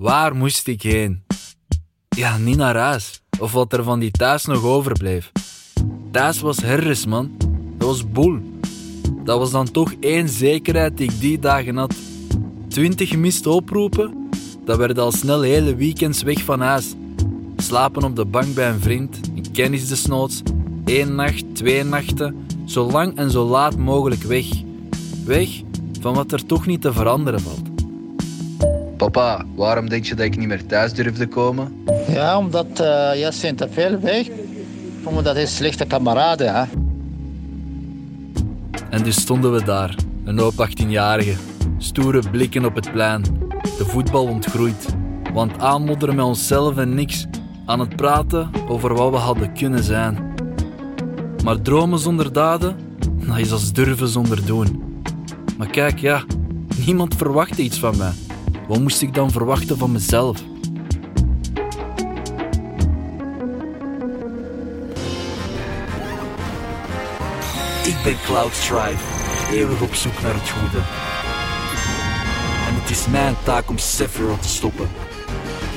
Waar moest ik heen? Ja, niet naar huis. Of wat er van die thuis nog overbleef. Thuis was herres, man. Dat was boel. Dat was dan toch één zekerheid die ik die dagen had. Twintig gemiste oproepen, dat werd al snel hele weekends weg van huis. Slapen op de bank bij een vriend, een kennis desnoods. Eén nacht, twee nachten, zo lang en zo laat mogelijk weg. Weg van wat er toch niet te veranderen valt. Papa, waarom denk je dat ik niet meer thuis durfde komen? Ja, omdat uh, jij zijn te veel weg. Omdat hij slechte kameraden, hè. En dus stonden we daar, een hoop 18-jarigen. Stoere blikken op het plein. De voetbal ontgroeit. Want aanmodderen met onszelf en niks. Aan het praten over wat we hadden kunnen zijn. Maar dromen zonder daden, dat is als durven zonder doen. Maar kijk, ja, niemand verwachtte iets van mij. Wat moest ik dan verwachten van mezelf? Ik ben Cloud Strife, eeuwig op zoek naar het goede. En het is mijn taak om Sephiroth te stoppen.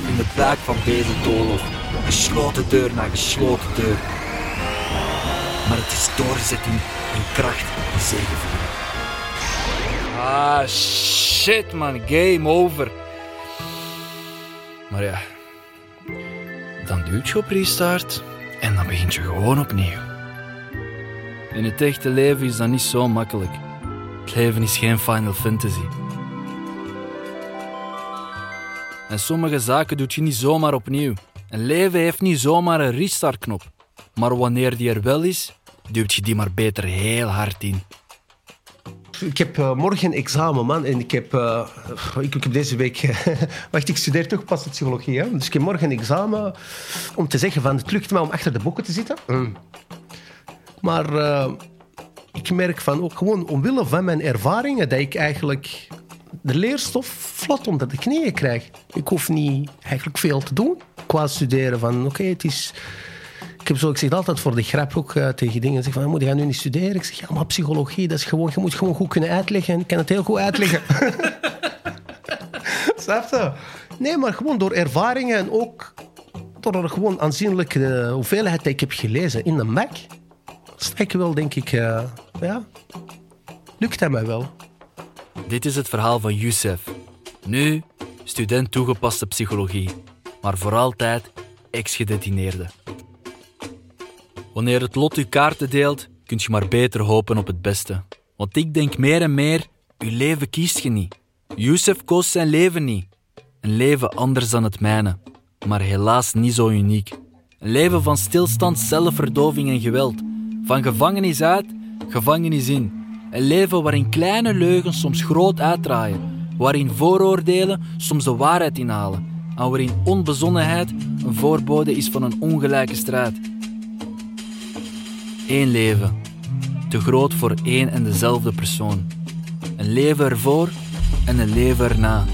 In de buik van Bezeldolof, gesloten deur na gesloten deur. Maar het is doorzetting en kracht die zegevieren. Ah, shit man, game over. Maar ja, dan duwt je op restart en dan begint je gewoon opnieuw. In het echte leven is dat niet zo makkelijk. Het leven is geen Final Fantasy. En sommige zaken doet je niet zomaar opnieuw. Een leven heeft niet zomaar een restartknop. Maar wanneer die er wel is, duwt je die maar beter heel hard in. Ik heb uh, morgen examen, man. En ik heb, uh, ik, ik, heb deze week... wacht, ik studeer toch pas psychologie. Hè? Dus ik heb morgen examen om te zeggen van... Het lukt me om achter de boeken te zitten. Mm. Maar uh, ik merk van ook gewoon omwille van mijn ervaringen... dat ik eigenlijk de leerstof vlot onder de knieën krijg. Ik hoef niet eigenlijk veel te doen qua studeren. Van oké, okay, het is ik, heb zo, ik zeg altijd voor de grap ook uh, tegen dingen. Zeg van, moet je nu niet studeren? Ik zeg, ja, maar psychologie, dat is gewoon, je moet gewoon goed kunnen uitleggen. Ik kan het heel goed uitleggen. Snap je? Nee, maar gewoon door ervaringen en ook door een gewoon aanzienlijke hoeveelheid die ik heb gelezen in de Mac, sta ik wel, denk ik, uh, ja, lukt dat mij wel. Dit is het verhaal van Youssef. Nu student toegepaste psychologie, maar voor altijd ex-gedetineerde. Wanneer het lot uw kaarten deelt, kunt je maar beter hopen op het beste. Want ik denk meer en meer, uw leven kiest je niet. Youssef koos zijn leven niet. Een leven anders dan het mijne, maar helaas niet zo uniek. Een leven van stilstand, zelfverdoving en geweld. Van gevangenis uit, gevangenis in. Een leven waarin kleine leugens soms groot uitdraaien. Waarin vooroordelen soms de waarheid inhalen. En waarin onbezonnenheid een voorbode is van een ongelijke strijd. Eén leven. Te groot voor één en dezelfde persoon. Een leven ervoor en een leven erna.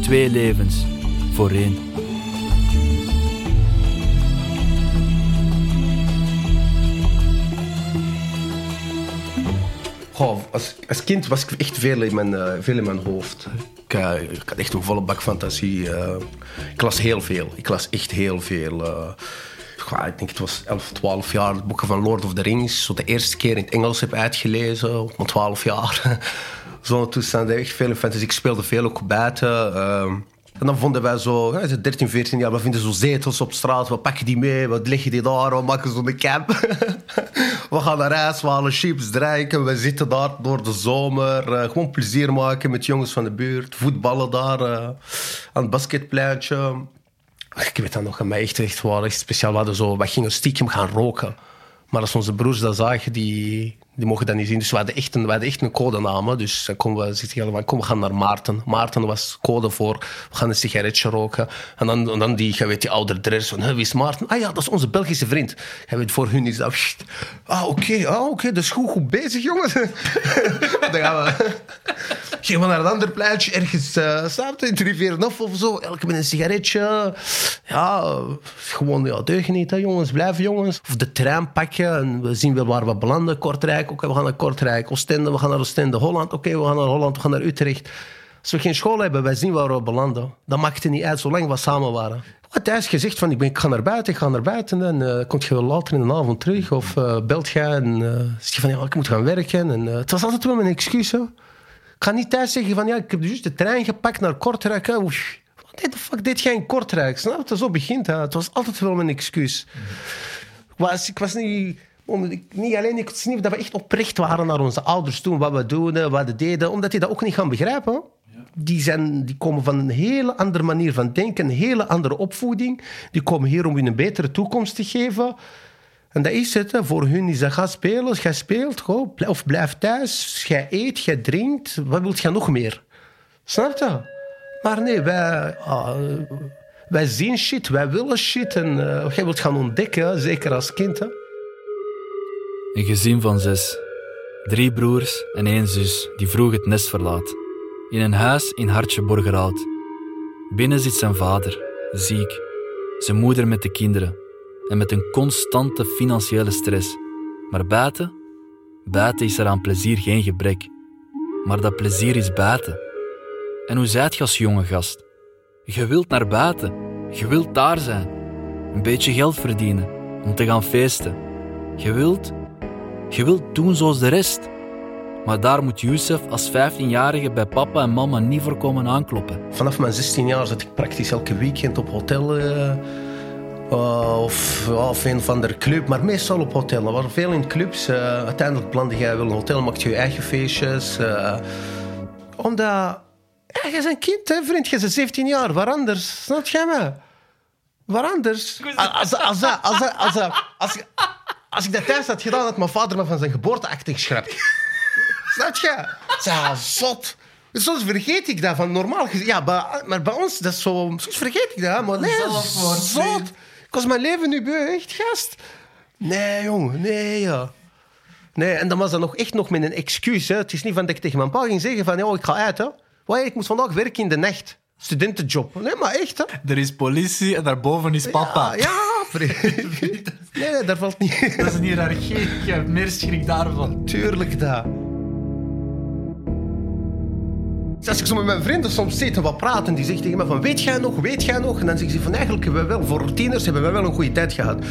Twee levens voor één. Oh, als, als kind was ik echt veel in mijn, uh, veel in mijn hoofd. Ik, uh, ik, had echt een volle bak fantasie. Uh, ik las heel veel. Ik las echt heel veel ik denk het was 11, 12 jaar, het boeken van Lord of the Rings. Zo de eerste keer in het Engels heb uitgelezen, op mijn 12 jaar. Zo'n toestand, echt veel fantasy. Ik speelde veel ook buiten. Uh, en dan vonden wij zo, ja, 13, 14 jaar, we vinden zo zetels op straat. We pakken die mee, we leggen die daar, we maken zo'n camp. we gaan naar huis, we halen chips, drinken. We zitten daar door de zomer. Uh, gewoon plezier maken met jongens van de buurt. Voetballen daar uh, aan het basketpleintje. Ik weet dat nog, aan mij echt, echt, echt speciaal. We, hadden zo, we gingen stiekem gaan roken. Maar als onze broers dat zagen, die, die mogen dat niet zien. Dus we hadden echt een, we hadden echt een codenaam. Dus dan konden we van, kom, we gaan naar Maarten. Maarten was code voor, we gaan een sigaretje roken. En dan, en dan die, je weet, die dress van, wie is Maarten? Ah ja, dat is onze Belgische vriend. Je weet, voor hun is dat... Ah, oké, ah, oké, dat is goed, goed bezig, jongen. dan gaan we... Gaan we naar een ander pleintje, ergens uh, samen in Rivierenhof of zo. Elke met een sigaretje. Ja, gewoon ja, deugen niet, hè, jongens. Blijven, jongens. Of de trein pakken en we zien wel waar we belanden. Kortrijk, oké, we gaan naar Kortrijk. Oostende, we gaan naar Oostende. Holland, oké, we gaan naar Holland. We gaan naar Utrecht. Als we geen school hebben, wij zien waar we belanden. Dat maakte niet uit, zolang we samen waren. Wat thuis gezegd van, ik, ben, ik ga naar buiten, ik ga naar buiten. En uh, komt je wel later in de avond terug? Of uh, belt je en uh, zeg je van, ja, ik moet gaan werken. En, het was altijd wel mijn excuus. Ik ga niet thuis zeggen van, ja, ik heb dus de trein gepakt naar Kortrijk. Hè. Wat de fuck deed jij in Kortrijk? Snap je? Zo begint hè. Het was altijd wel mijn excuus. Was, ik was niet om, niet alleen ik dat we echt oprecht waren naar onze ouders toen, wat we doen, wat we deden, omdat die dat ook niet gaan begrijpen. Die, zijn, die komen van een hele andere manier van denken, een hele andere opvoeding. Die komen hier om je een betere toekomst te geven. En dat is het. Voor hun is dat ga spelen, jij speelt, go, of blijf thuis, jij eet, jij drinkt. Wat wilt je nog meer? Snap je? Maar nee, wij, uh, wij zien shit, wij willen shit. En uh, jij wilt gaan ontdekken, zeker als kind. Hè? Een gezin van zes. Drie broers en één zus die vroeg het nest verlaat. In een huis in Hartje Borgerhout. Binnen zit zijn vader, ziek. Zijn moeder met de kinderen. En met een constante financiële stress. Maar buiten? Buiten is er aan plezier geen gebrek. Maar dat plezier is buiten. En hoe zijt je als jonge gast? Je wilt naar buiten. Je wilt daar zijn. Een beetje geld verdienen. Om te gaan feesten. Je wilt je wilt doen zoals de rest. Maar daar moet Youssef als 15-jarige bij papa en mama niet voor komen aankloppen. Vanaf mijn 16 jaar zat ik praktisch elke weekend op hotel. Uh, of, of een van de club, maar meestal op hotel. Er waren veel in clubs. Uh, uiteindelijk plande jij wel een hotel, maakte je eigen feestjes. Uh, omdat... Ja, jij bent een kind, hè, vriend. Je bent 17 jaar. Waar anders? Snap jij me? Waar anders? Als, als, als, als, als, als, als ik dat thuis had gedaan, had mijn vader me van zijn geboorteakte geschrapt. Snap je? Ja, zot. Soms vergeet ik dat van normaal Ja, maar bij ons, dat is zo... Soms vergeet ik dat, maar nee, zot. Ik was mijn leven nu beu, echt, gast. Nee, jongen, nee, ja. Nee, en dan was dat nog echt nog met een excuus. Hè. Het is niet van dat ik tegen mijn pa ging zeggen van... Oh, ik ga uit, hè. Ik moet vandaag werken in de nacht. Studentenjob. Nee, maar echt, hè. Er is politie en daarboven is papa. Ja, ja vriend. Nee, nee, daar valt niet. Dat is een hiërarchie. Je hebt meer schrik daarvan. Tuurlijk dat. Als ik zo met mijn vrienden soms zit en wat praten, die zegt tegen me van weet jij nog, weet jij nog? En dan zeg ze van eigenlijk hebben we wel, voor tieners hebben we wel een goede tijd gehad.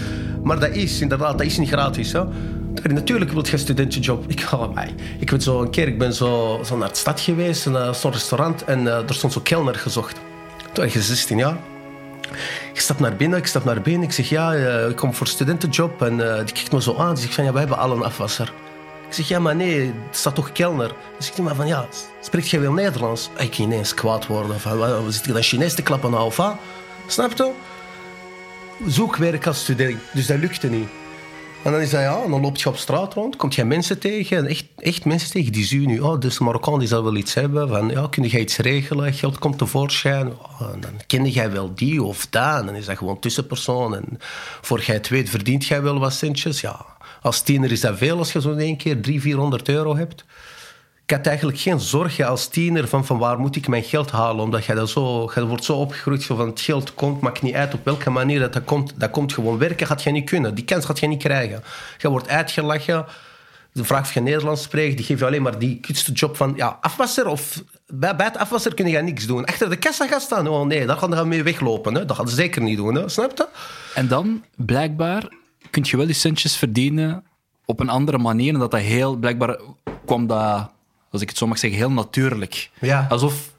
Maar dat is inderdaad, dat is niet gratis. Hè? Natuurlijk wil je een studentenjob. Ik ga mij. Ik weet zo een keer, ik ben zo, zo naar de stad geweest, naar zo'n restaurant en uh, er stond zo'n kelner gezocht. Toen was je 16 jaar. Ik stap naar binnen, ik stap naar binnen. Ik zeg, ja, eh, ik kom voor studentenjob. En die kijkt me zo aan. Die zegt van, ja, we hebben al een afwasser. Ik zeg, ja, maar nee, het staat toch kelner? Dan zegt hij maar van, ja, spreekt jij wel Nederlands? Ik ineens kwaad worden. Van, zit je dan Chinees te klappen nou, of? Snap je? Zoek werk als student. Dus dat lukte niet. En dan is dat, ja, dan loop je op straat rond, kom je mensen tegen, echt, echt mensen tegen, die zien nu, oh, dus Marokkaan die zal wel iets hebben, van, ja, kun jij iets regelen, geld komt tevoorschijn, oh, dan ken jij wel die of dat, en dan is dat gewoon tussenpersoon, en voor jij het weet verdient jij wel wat centjes, ja. Als tiener is dat veel als je zo in één keer 300, 400 euro hebt ik had eigenlijk geen zorgen als tiener van, van waar moet ik mijn geld halen. Omdat je, dat zo, je wordt zo opgegroeid van het geld komt, maakt niet uit op welke manier dat, dat komt. Dat komt gewoon werken, gaat je niet kunnen. Die kans gaat je niet krijgen. Je wordt uitgelachen. De vraag of je Nederlands spreekt, die geeft je alleen maar die kutste job van ja, afwasser. Of bij, het afwasser kun je niks doen. Achter de kassa gaan staan, oh nee, daar gaan we mee weglopen. Hè. Dat gaat ze zeker niet doen, hè. snap je? En dan, blijkbaar, kun je wel die centjes verdienen op een andere manier. En dat dat heel, blijkbaar kwam dat als ik het zo mag zeggen, heel natuurlijk. Ja. Alsof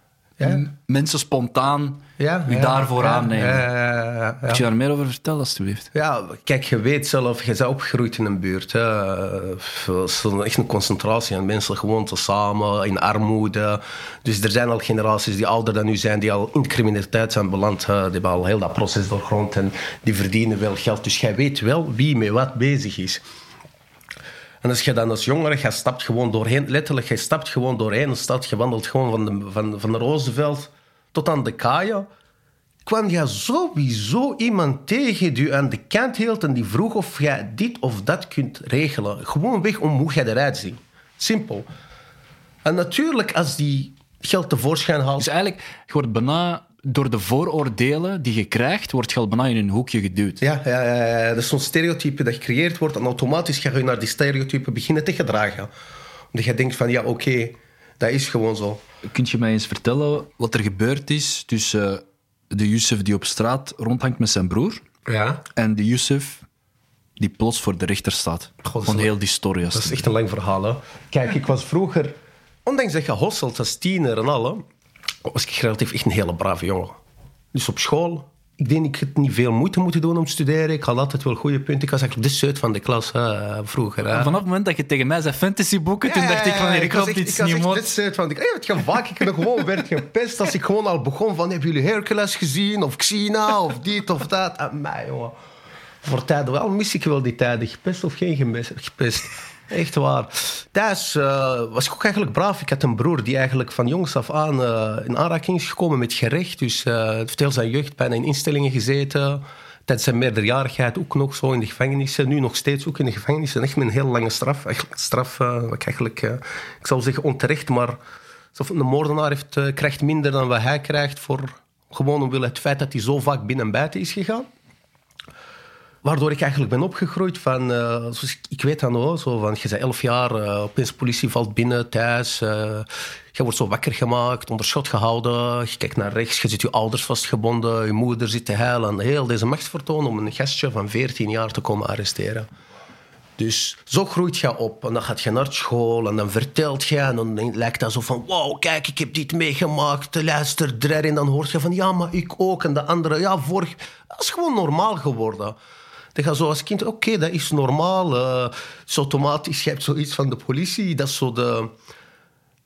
mensen spontaan ja, u daarvoor aannemen. Ja, Kun je daar meer over vertellen, alstublieft? Ja, kijk, je weet zelf, je bent opgegroeid in een buurt. Het is echt een concentratie aan mensen gewoon samen, in armoede. Dus er zijn al generaties die ouder dan u zijn, die al in criminaliteit zijn beland. Die hebben al heel dat proces doorgrond en die verdienen wel geld. Dus jij weet wel wie met wat bezig is. En als je dan als jongere, je stapt gewoon doorheen, letterlijk, je stapt gewoon doorheen een stad, je wandelt gewoon van de, van, van de Roosevelt tot aan de Kaya, kwam je sowieso iemand tegen die aan de kant hield en die vroeg of jij dit of dat kunt regelen. Gewoon weg om hoe jij eruit ziet. Simpel. En natuurlijk, als die geld tevoorschijn haalt... Dus eigenlijk, je wordt bijna door de vooroordelen die je krijgt, wordt je al bijna in een hoekje geduwd. Ja, ja, ja, ja. dat is zo'n stereotype dat gecreëerd wordt en automatisch ga je naar die stereotypen beginnen te gedragen. Omdat je denkt van, ja, oké, Dat is gewoon zo. Kun je mij eens vertellen wat er gebeurd is tussen eh, de Yusuf die op straat rondhangt met zijn broer Ja. en de Yusuf die plots voor de rechter staat? God, dat is Gewoon wel- heel die story. Dat is echt een lang verhaal. Hè. Kijk, ik was vroeger, ondanks dat je hosselt als tiener en al, hè, was ik relatief echt een hele brave jongen. Dus op school, ik denk ik het niet veel moeite moeten doen om te studeren. Ik had altijd wel goede punten. Ik was eigenlijk de zeut van de klas hè, vroeger. Hè. Vanaf het moment dat je tegen mij zei fantasyboeken, toen dacht ik van hier ik echt- iets ik was dit soort van, hey, weet je, vaak ik nog gewoon werd gepest als ik gewoon al begon van, hebben jullie Hercules gezien? Of Xena? Of dit of dat? En mij, jongen. Voor tijden wel mis ik wel die tijden. Gepest of geen gemes- gepest. Echt waar. Thuis eh, was ik ook eigenlijk braaf. Ik had een broer die eigenlijk van jongs af aan eh, in aanraking is gekomen met gerecht. Dus eh heeft heel zijn jeugd bijna in instellingen gezeten. Tijdens zijn meerderjarigheid ook nog zo in de gevangenissen. Nu nog steeds ook in de gevangenissen. Echt met een heel lange straf. Eigenlijk straf, wat ik eigenlijk, ik zou zeggen onterecht, maar alsof een moordenaar heeft, krijgt minder dan wat hij krijgt voor gewoon omwille het feit dat hij zo vaak binnen en buiten is gegaan. Waardoor ik eigenlijk ben opgegroeid van, eh, zoals ik, weet dat nog, zo van, je bent elf jaar, eh, opeens politie valt binnen thuis, eh, je wordt zo wakker gemaakt, onder schot gehouden, je kijkt naar rechts, je ziet je ouders vastgebonden, je moeder zit te huilen. Heel deze machtsvertoon om een gastje van 14 jaar te komen arresteren. Dus zo groeit je op. En dan gaat je naar school en dan vertelt je. En dan lijkt dat zo van: wow, kijk, ik heb dit meegemaakt. Luister erin. En dan hoort je van: ja, maar ik ook. En de andere, ja, vorig. Dat is gewoon normaal geworden. Dan ga je zo als kind: oké, dat is normaal. eh is automatisch. Je hebt zoiets van de politie. Dat is zo de.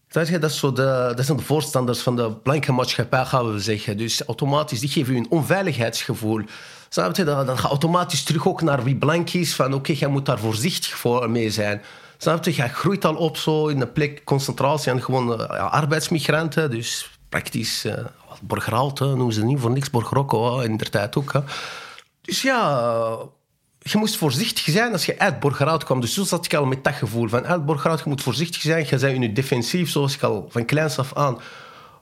Dat, je, dat, is zo de, dat zijn de voorstanders van de blanke maatschappij, gaan we zeggen. Dus automatisch, die geven je een onveiligheidsgevoel. Snap je? Dat, dat gaat automatisch terug ook naar wie blank is. Van oké, jij moet daar voorzichtig voor mee zijn. Snap je? Jij groeit al op zo in een plek concentratie aan gewoon eh, ja, arbeidsmigranten. Dus praktisch, uh, noemen ze niet voor niks, Borgerokko in der tijd ook. Hè. Dus ja, uh, je moest voorzichtig zijn als je uit Borgerhout kwam. Dus zo zat ik al met dat gevoel van uit Borgerhout, je moet voorzichtig zijn. Je bent je defensief, zoals ik al van kleins af aan.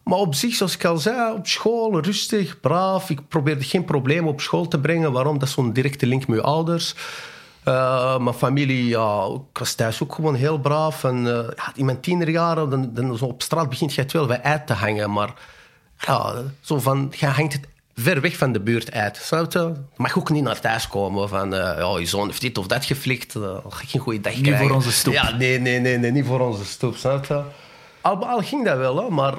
Maar op zich, zoals ik al zei, op school rustig, braaf. Ik probeerde geen problemen op school te brengen. Waarom? Dat is zo'n directe link met je ouders. Uh, mijn familie, ja, ik was thuis ook gewoon heel braaf. En uh, ja, in mijn tienerjaren, dan, dan op straat begint je het wel wat uit te hangen. Maar ja, zo van, je hangt het ver weg van de buurt uit. Snap je? Mag ook niet naar thuis komen van, uh, ja, je zoon heeft dit of dat geflikt. Uh, ga geen goede dag niet krijgen. Niet voor onze stoep. Ja, nee, nee, nee, nee, niet voor onze stoep. Snap je? Al, al ging dat wel, hè, maar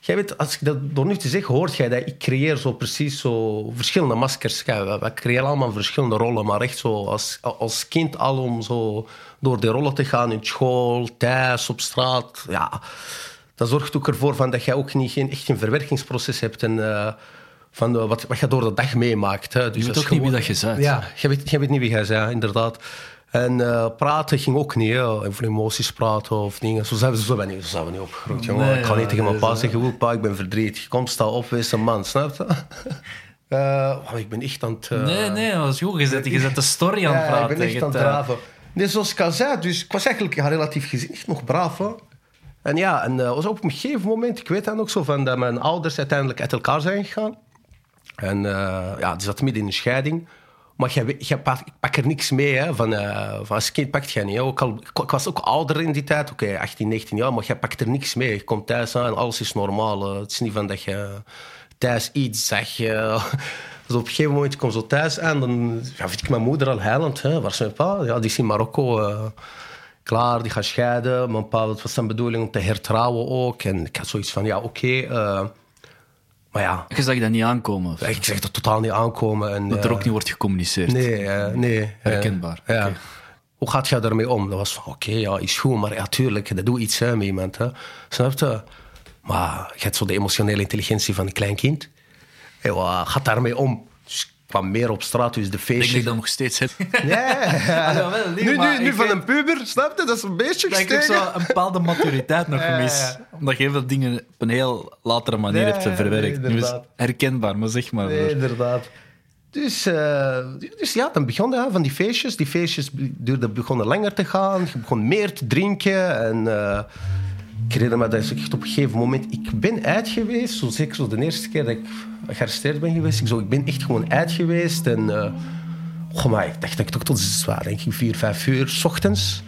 jij weet, als ik dat door nu te zeggen, hoort jij dat ik creëer zo precies zo verschillende maskers. We, we creëren allemaal verschillende rollen, maar echt zo als, als kind al om zo door die rollen te gaan in school, thuis, op straat. Ja, dat zorgt ook ervoor van dat jij ook niet geen, echt een verwerkingsproces hebt en, uh, van de, wat, wat je door de dag meemaakt. Hè. Dus je weet ook gewoon, niet wie dat je bent. Ja, je weet, je weet niet wie jij bent, inderdaad. En uh, praten ging ook niet, hè. over emoties praten of dingen. Zo zijn we, zo ben ik, zo zijn we niet opgegroeid, jongen. Nee, ik kan niet ja, tegen mijn pa zeggen, hoe pa, ik ben verdrietig. Kom, sta op, wees een man, snap je? Uh, oh, ik ben echt aan het... Uh, nee, nee, dat was goed. Je zet, je zet de story aan het ja, praten. ik ben echt aan het draven. Nee, zoals ik al zei, dus ik was eigenlijk ja, relatief gezien echt nog braaf. Hè? En ja, en was op een gegeven moment, ik weet dan ook zo van dat mijn ouders uiteindelijk uit elkaar zijn gegaan. En uh, ja, die zat midden in een scheiding. Maar je, je pak, ik pak er niks mee. Hè, van, uh, van als kind pakt je niet. Ook al, ik, was ook ouder in die tijd, oké, okay, 18, 19 jaar, maar je pakt er niks mee. Je komt thuis aan en alles is normaal. Het is niet van dat je thuis iets zag. dus op een gegeven moment kom zo thuis aan, dan ja, vind ik mijn moeder al huilend. Hè. Waar is mijn pa? Ja, die is in Marokko. Uh, klaar, die gaat scheiden. Mijn pa, was zijn bedoeling om te hertrouwen ook. En ik had zoiets van, ja, oké. Maar ja. Je zag dat niet aankomen? Of? Ik zeg dat totaal niet aankomen. En, dat er ook niet wordt gecommuniceerd? Nee, uh, nee. Herkenbaar. Uh, ja. Okay. Hoe gaat je daarmee om? Dat was van, oké, okay, ja, is goed. Maar ja, tuurlijk, dat doet iets hè, met iemand. Hè. Snap je? Maar je hebt zo de emotionele intelligentie van een klein kind. En wat gaat daarmee om? Ik kwam meer op straat, dus de feestjes... Ik denk dat ik nog steeds heb. Nee. ja, wel, nu, nu, nu van een puber, snap je? Dat is een beetje Dat ik zo een bepaalde maturiteit nog mis. Omdat je veel dingen op een heel latere manier hebt verwerkt. nee, nu is inderdaad. herkenbaar, maar zeg maar. Nee, inderdaad. Dus, uh, dus ja, dan begon van die feestjes. Die feestjes duurden, begonnen langer te gaan. Je begon meer te drinken. En uh, ik herinner me dat ik echt op een gegeven moment... Ik ben uit geweest, zo zeker zo de eerste keer dat ik gearresteerd ben geweest. Ik, zo, ik ben echt gewoon uit geweest. En uh, maar ik dacht dat ik toch tot zwaar, denk ik, vier, vijf uur s ochtends.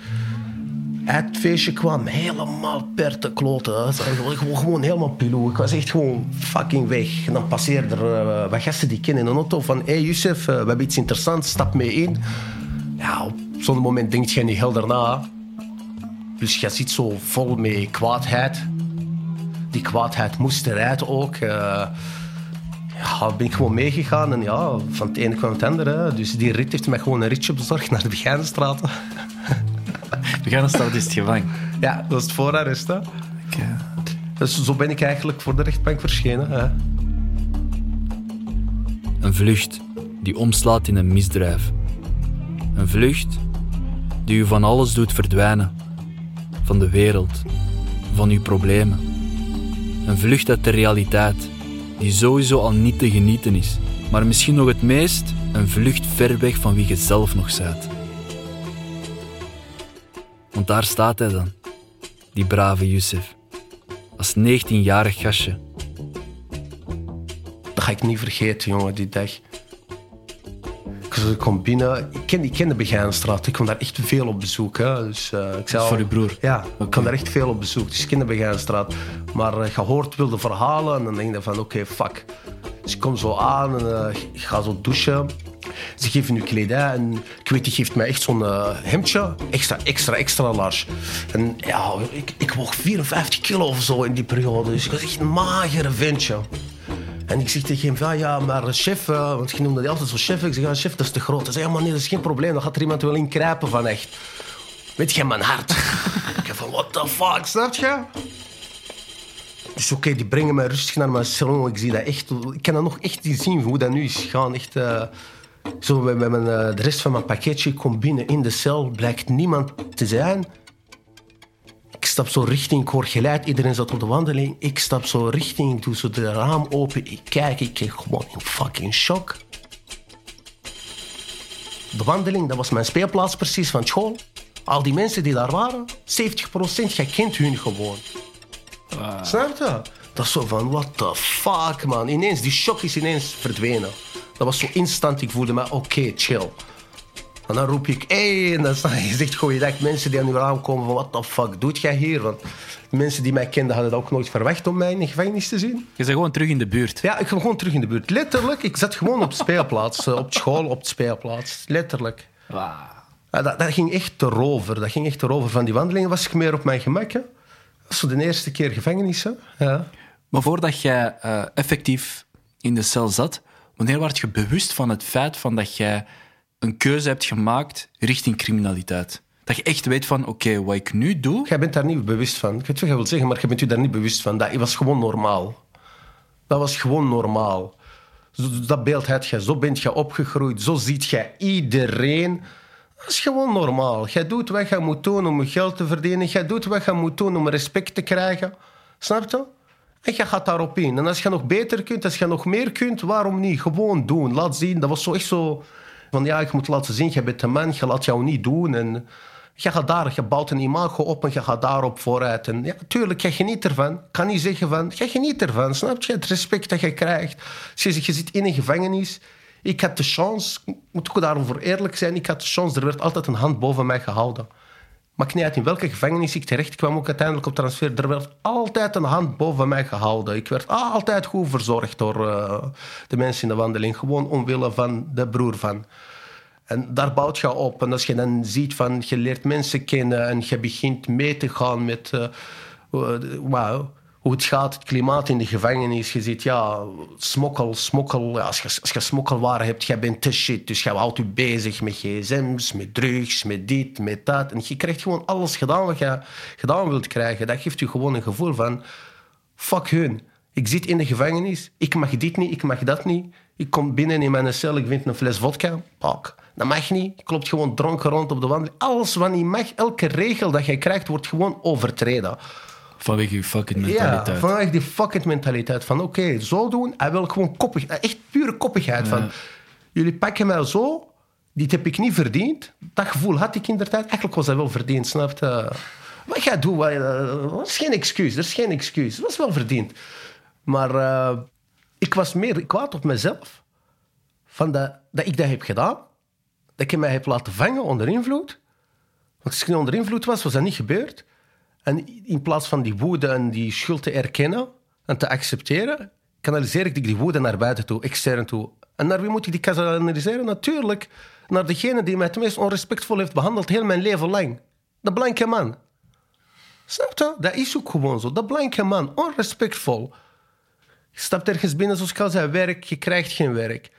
het feestje kwam, helemaal per te kloten. Gewoon, gewoon, helemaal pilou. Ik was echt gewoon fucking weg. En dan passeerden er eh, wat gasten die kennen in een auto van... Hé hey, Youssef, eh, we hebben iets interessants, stap mee in. Ja, op zo'n moment denk je niet helder na. Dus je zit zo vol met kwaadheid. Die kwaadheid moest eruit ook. eh. ja, ben ik gewoon meegegaan en ja, van het ene kwam het andere. hè. Dus die rit heeft mij gewoon een ritje bezorgd naar de Begijnenstraat. Stad is het gevangen. Ja, dat is het voorarrest. Hè. Dus zo ben ik eigenlijk voor de rechtbank verschenen. Hè. Een vlucht die omslaat in een misdrijf. Een vlucht die u van alles doet verdwijnen. Van de wereld, van uw problemen. Een vlucht uit de realiteit, die sowieso al niet te genieten is, maar misschien nog het meest een vlucht ver weg van wie je zelf nog bent. Want daar staat hij dan, die brave Youssef, als 19-jarig gastje. Dat ga ik niet vergeten, jongen, die dag. Ik binnen. Ik ken, ik ken de. Ik kom daar echt veel op bezoek. Hè. Dus, eh, ik zei voor uw broer? Ja, ik kom daar echt veel op bezoek. Dus ik ken de Begijnenstraat. Maar eh, je hoort wilde verhalen en dan denk je van oké, fuck. Dus ik kom zo aan en eh, ik ga zo douchen. Ze geven nu kledij en ik weet, die geeft mij echt zo'n hemdje. Extra, extra, extra large. En ja, ik, ik woog 54 kilo of zo in die periode. Dus ik was echt een magere ventje. En ik zeg tegen hem, van, ja, maar chef, eh, want je noemde die altijd zo chef. Ik zeg, ja, chef, dat is te groot. Hij zei, ja, maar nee, dat is geen probleem. Dan gaat er iemand wel in kruipen van echt. Weet je, mijn hart. ik heb van, what the fuck, snap je? Dus oké, die brengen mij rustig naar mijn salon. Ik zie dat echt, ik kan dat nog echt niet zien hoe dat nu is gegaan. Echt, eh, zo met, mijn, eh, de rest van mijn pakketje, ik kom binnen in de cel, blijkt niemand te zijn. Ik stap zo richting, ik hoor geluid, iedereen zat op de wandeling. Ik stap zo richting, ik doe zo de raam open, ik kijk, ik kijk gewoon in fucking shock. De wandeling, dat was mijn speelplaats precies van school. Al die mensen die daar waren, 70% jij kent hun gewoon. Snap je? Dat is zo van, what the fuck, man. Ineens, die shock is ineens verdwenen. Dat was zo instant, ik voelde me, oké, chill. En dan roep ik, hé, hey, en dan sta je zegt goeiedag. Mensen die aan uw raam komen van, what the fuck doet jij hier? Want mensen die mij kenden hadden dat ook nooit verwacht om mij in de gevangenis te zien. Je bent gewoon terug in de buurt. Ja, ik kwam gewoon terug in de buurt. Letterlijk, ik zat gewoon op speelplaats. eh, op school, op de speelplaats. Letterlijk. Ja, dat, dat ging echt erover. Dat ging echt erover. Van die wandelingen was ik meer op mijn gemak. Hè. Dat is zo de eerste keer gevangenis. Ja. Maar voordat jij eh, effectief in de cel zat, wanneer werd je bewust van het feit van dat jij een keuze hebt gemaakt richting criminaliteit? Dat je echt weet van, oké, wat ik nu doe... Jij bent daar niet bewust van. Ik weet wat je wilt zeggen, maar je bent je daar niet bewust van. Dat was gewoon normaal. Dat was gewoon normaal. Dat beeld had je. Zo bent je opgegroeid. Zo ziet je iedereen. Dat is gewoon normaal. Jij doet wat je moet doen om geld te verdienen. Jij doet wat je moet doen om respect te krijgen. Snap je? En je gaat daarop in. En als je nog beter kunt, als je nog meer kunt, waarom niet? Gewoon doen. Laat zien. Dat was zo echt zo... Van ja, ik moet laten zien, je bent een man, je laat jou niet doen. En je gaat daar, je bouwt een imago op en je gaat daarop vooruit. En ja, tuurlijk, je geniet ervan. Ik kan niet zeggen van, je geniet ervan. Snap je? Het respect dat je krijgt. Je je zit in een gevangenis. Ik had de chance, ik moet ook daarover eerlijk zijn, ik had de chance, er werd altijd een hand boven mij gehouden. Maakt niet uit in welke gevangenis ik terecht kwam, ook uiteindelijk op transfer. Er werd altijd een hand boven mij gehouden. Ik werd altijd goed verzorgd door eh, de mensen in de wandeling. Gewoon omwille van de broer van. En daar bouwt je op. En als je dan ziet van je leert mensen kennen en je begint mee te gaan met hoe- wauw, hoe het gaat, het klimaat in de gevangenis. Je ziet, ja, smokkel, smokkel. Als, je, als je smokkelwaren hebt, jij bent te shit. Dus jij houdt je bezig met gsm's, met drugs, met dit, met dat. En je krijgt gewoon alles gedaan wat je gedaan wilt krijgen. Dat geeft je gewoon een gevoel van, fuck hun. Ik zit in de gevangenis, ik mag dit niet, ik mag dat niet. Ik kom binnen in mijn cel, ik vind een fles vodka. Pak. Dat mag niet. Je klopt gewoon dronken rond op de wandeling. Alles wat niet mag, elke regel dat je krijgt, wordt gewoon overtreden. Vanwege je fucking Ja, mentaliteit. vanuit die fucking mentaliteit van oké, zo doen. Hij wil gewoon koppig, echt pure koppigheid. Van, jullie pakken mij zo, dit heb ik niet verdiend. Dat gevoel had ik inderdaad. Eigenlijk was dat wel verdiend, snap je? Wat jij doet, wat, eh, dat is geen excuus. Dat is geen excuus. Dat was wel verdiend. Maar eh, ik was meer kwaad op mezelf. Van dat, dat ik dat heb gedaan. Dat ik mij heb laten vangen onder invloed. Want als ik niet onder invloed was, was dat niet gebeurd. En in plaats van die woede en die schuld te erkennen en te accepteren, kanaliseer ik die woede naar buiten toe, extern toe. En naar wie moet ik die kanaliseren? Natuurlijk naar degene die mij het meest onrespectvol heeft behandeld heel mijn leven lang. De blanke man. Snap je? Dat is ook gewoon zo. De blanke man, onrespectvol. Je stapt ergens binnen, zoals ik al zei, werk, je krijgt geen werk.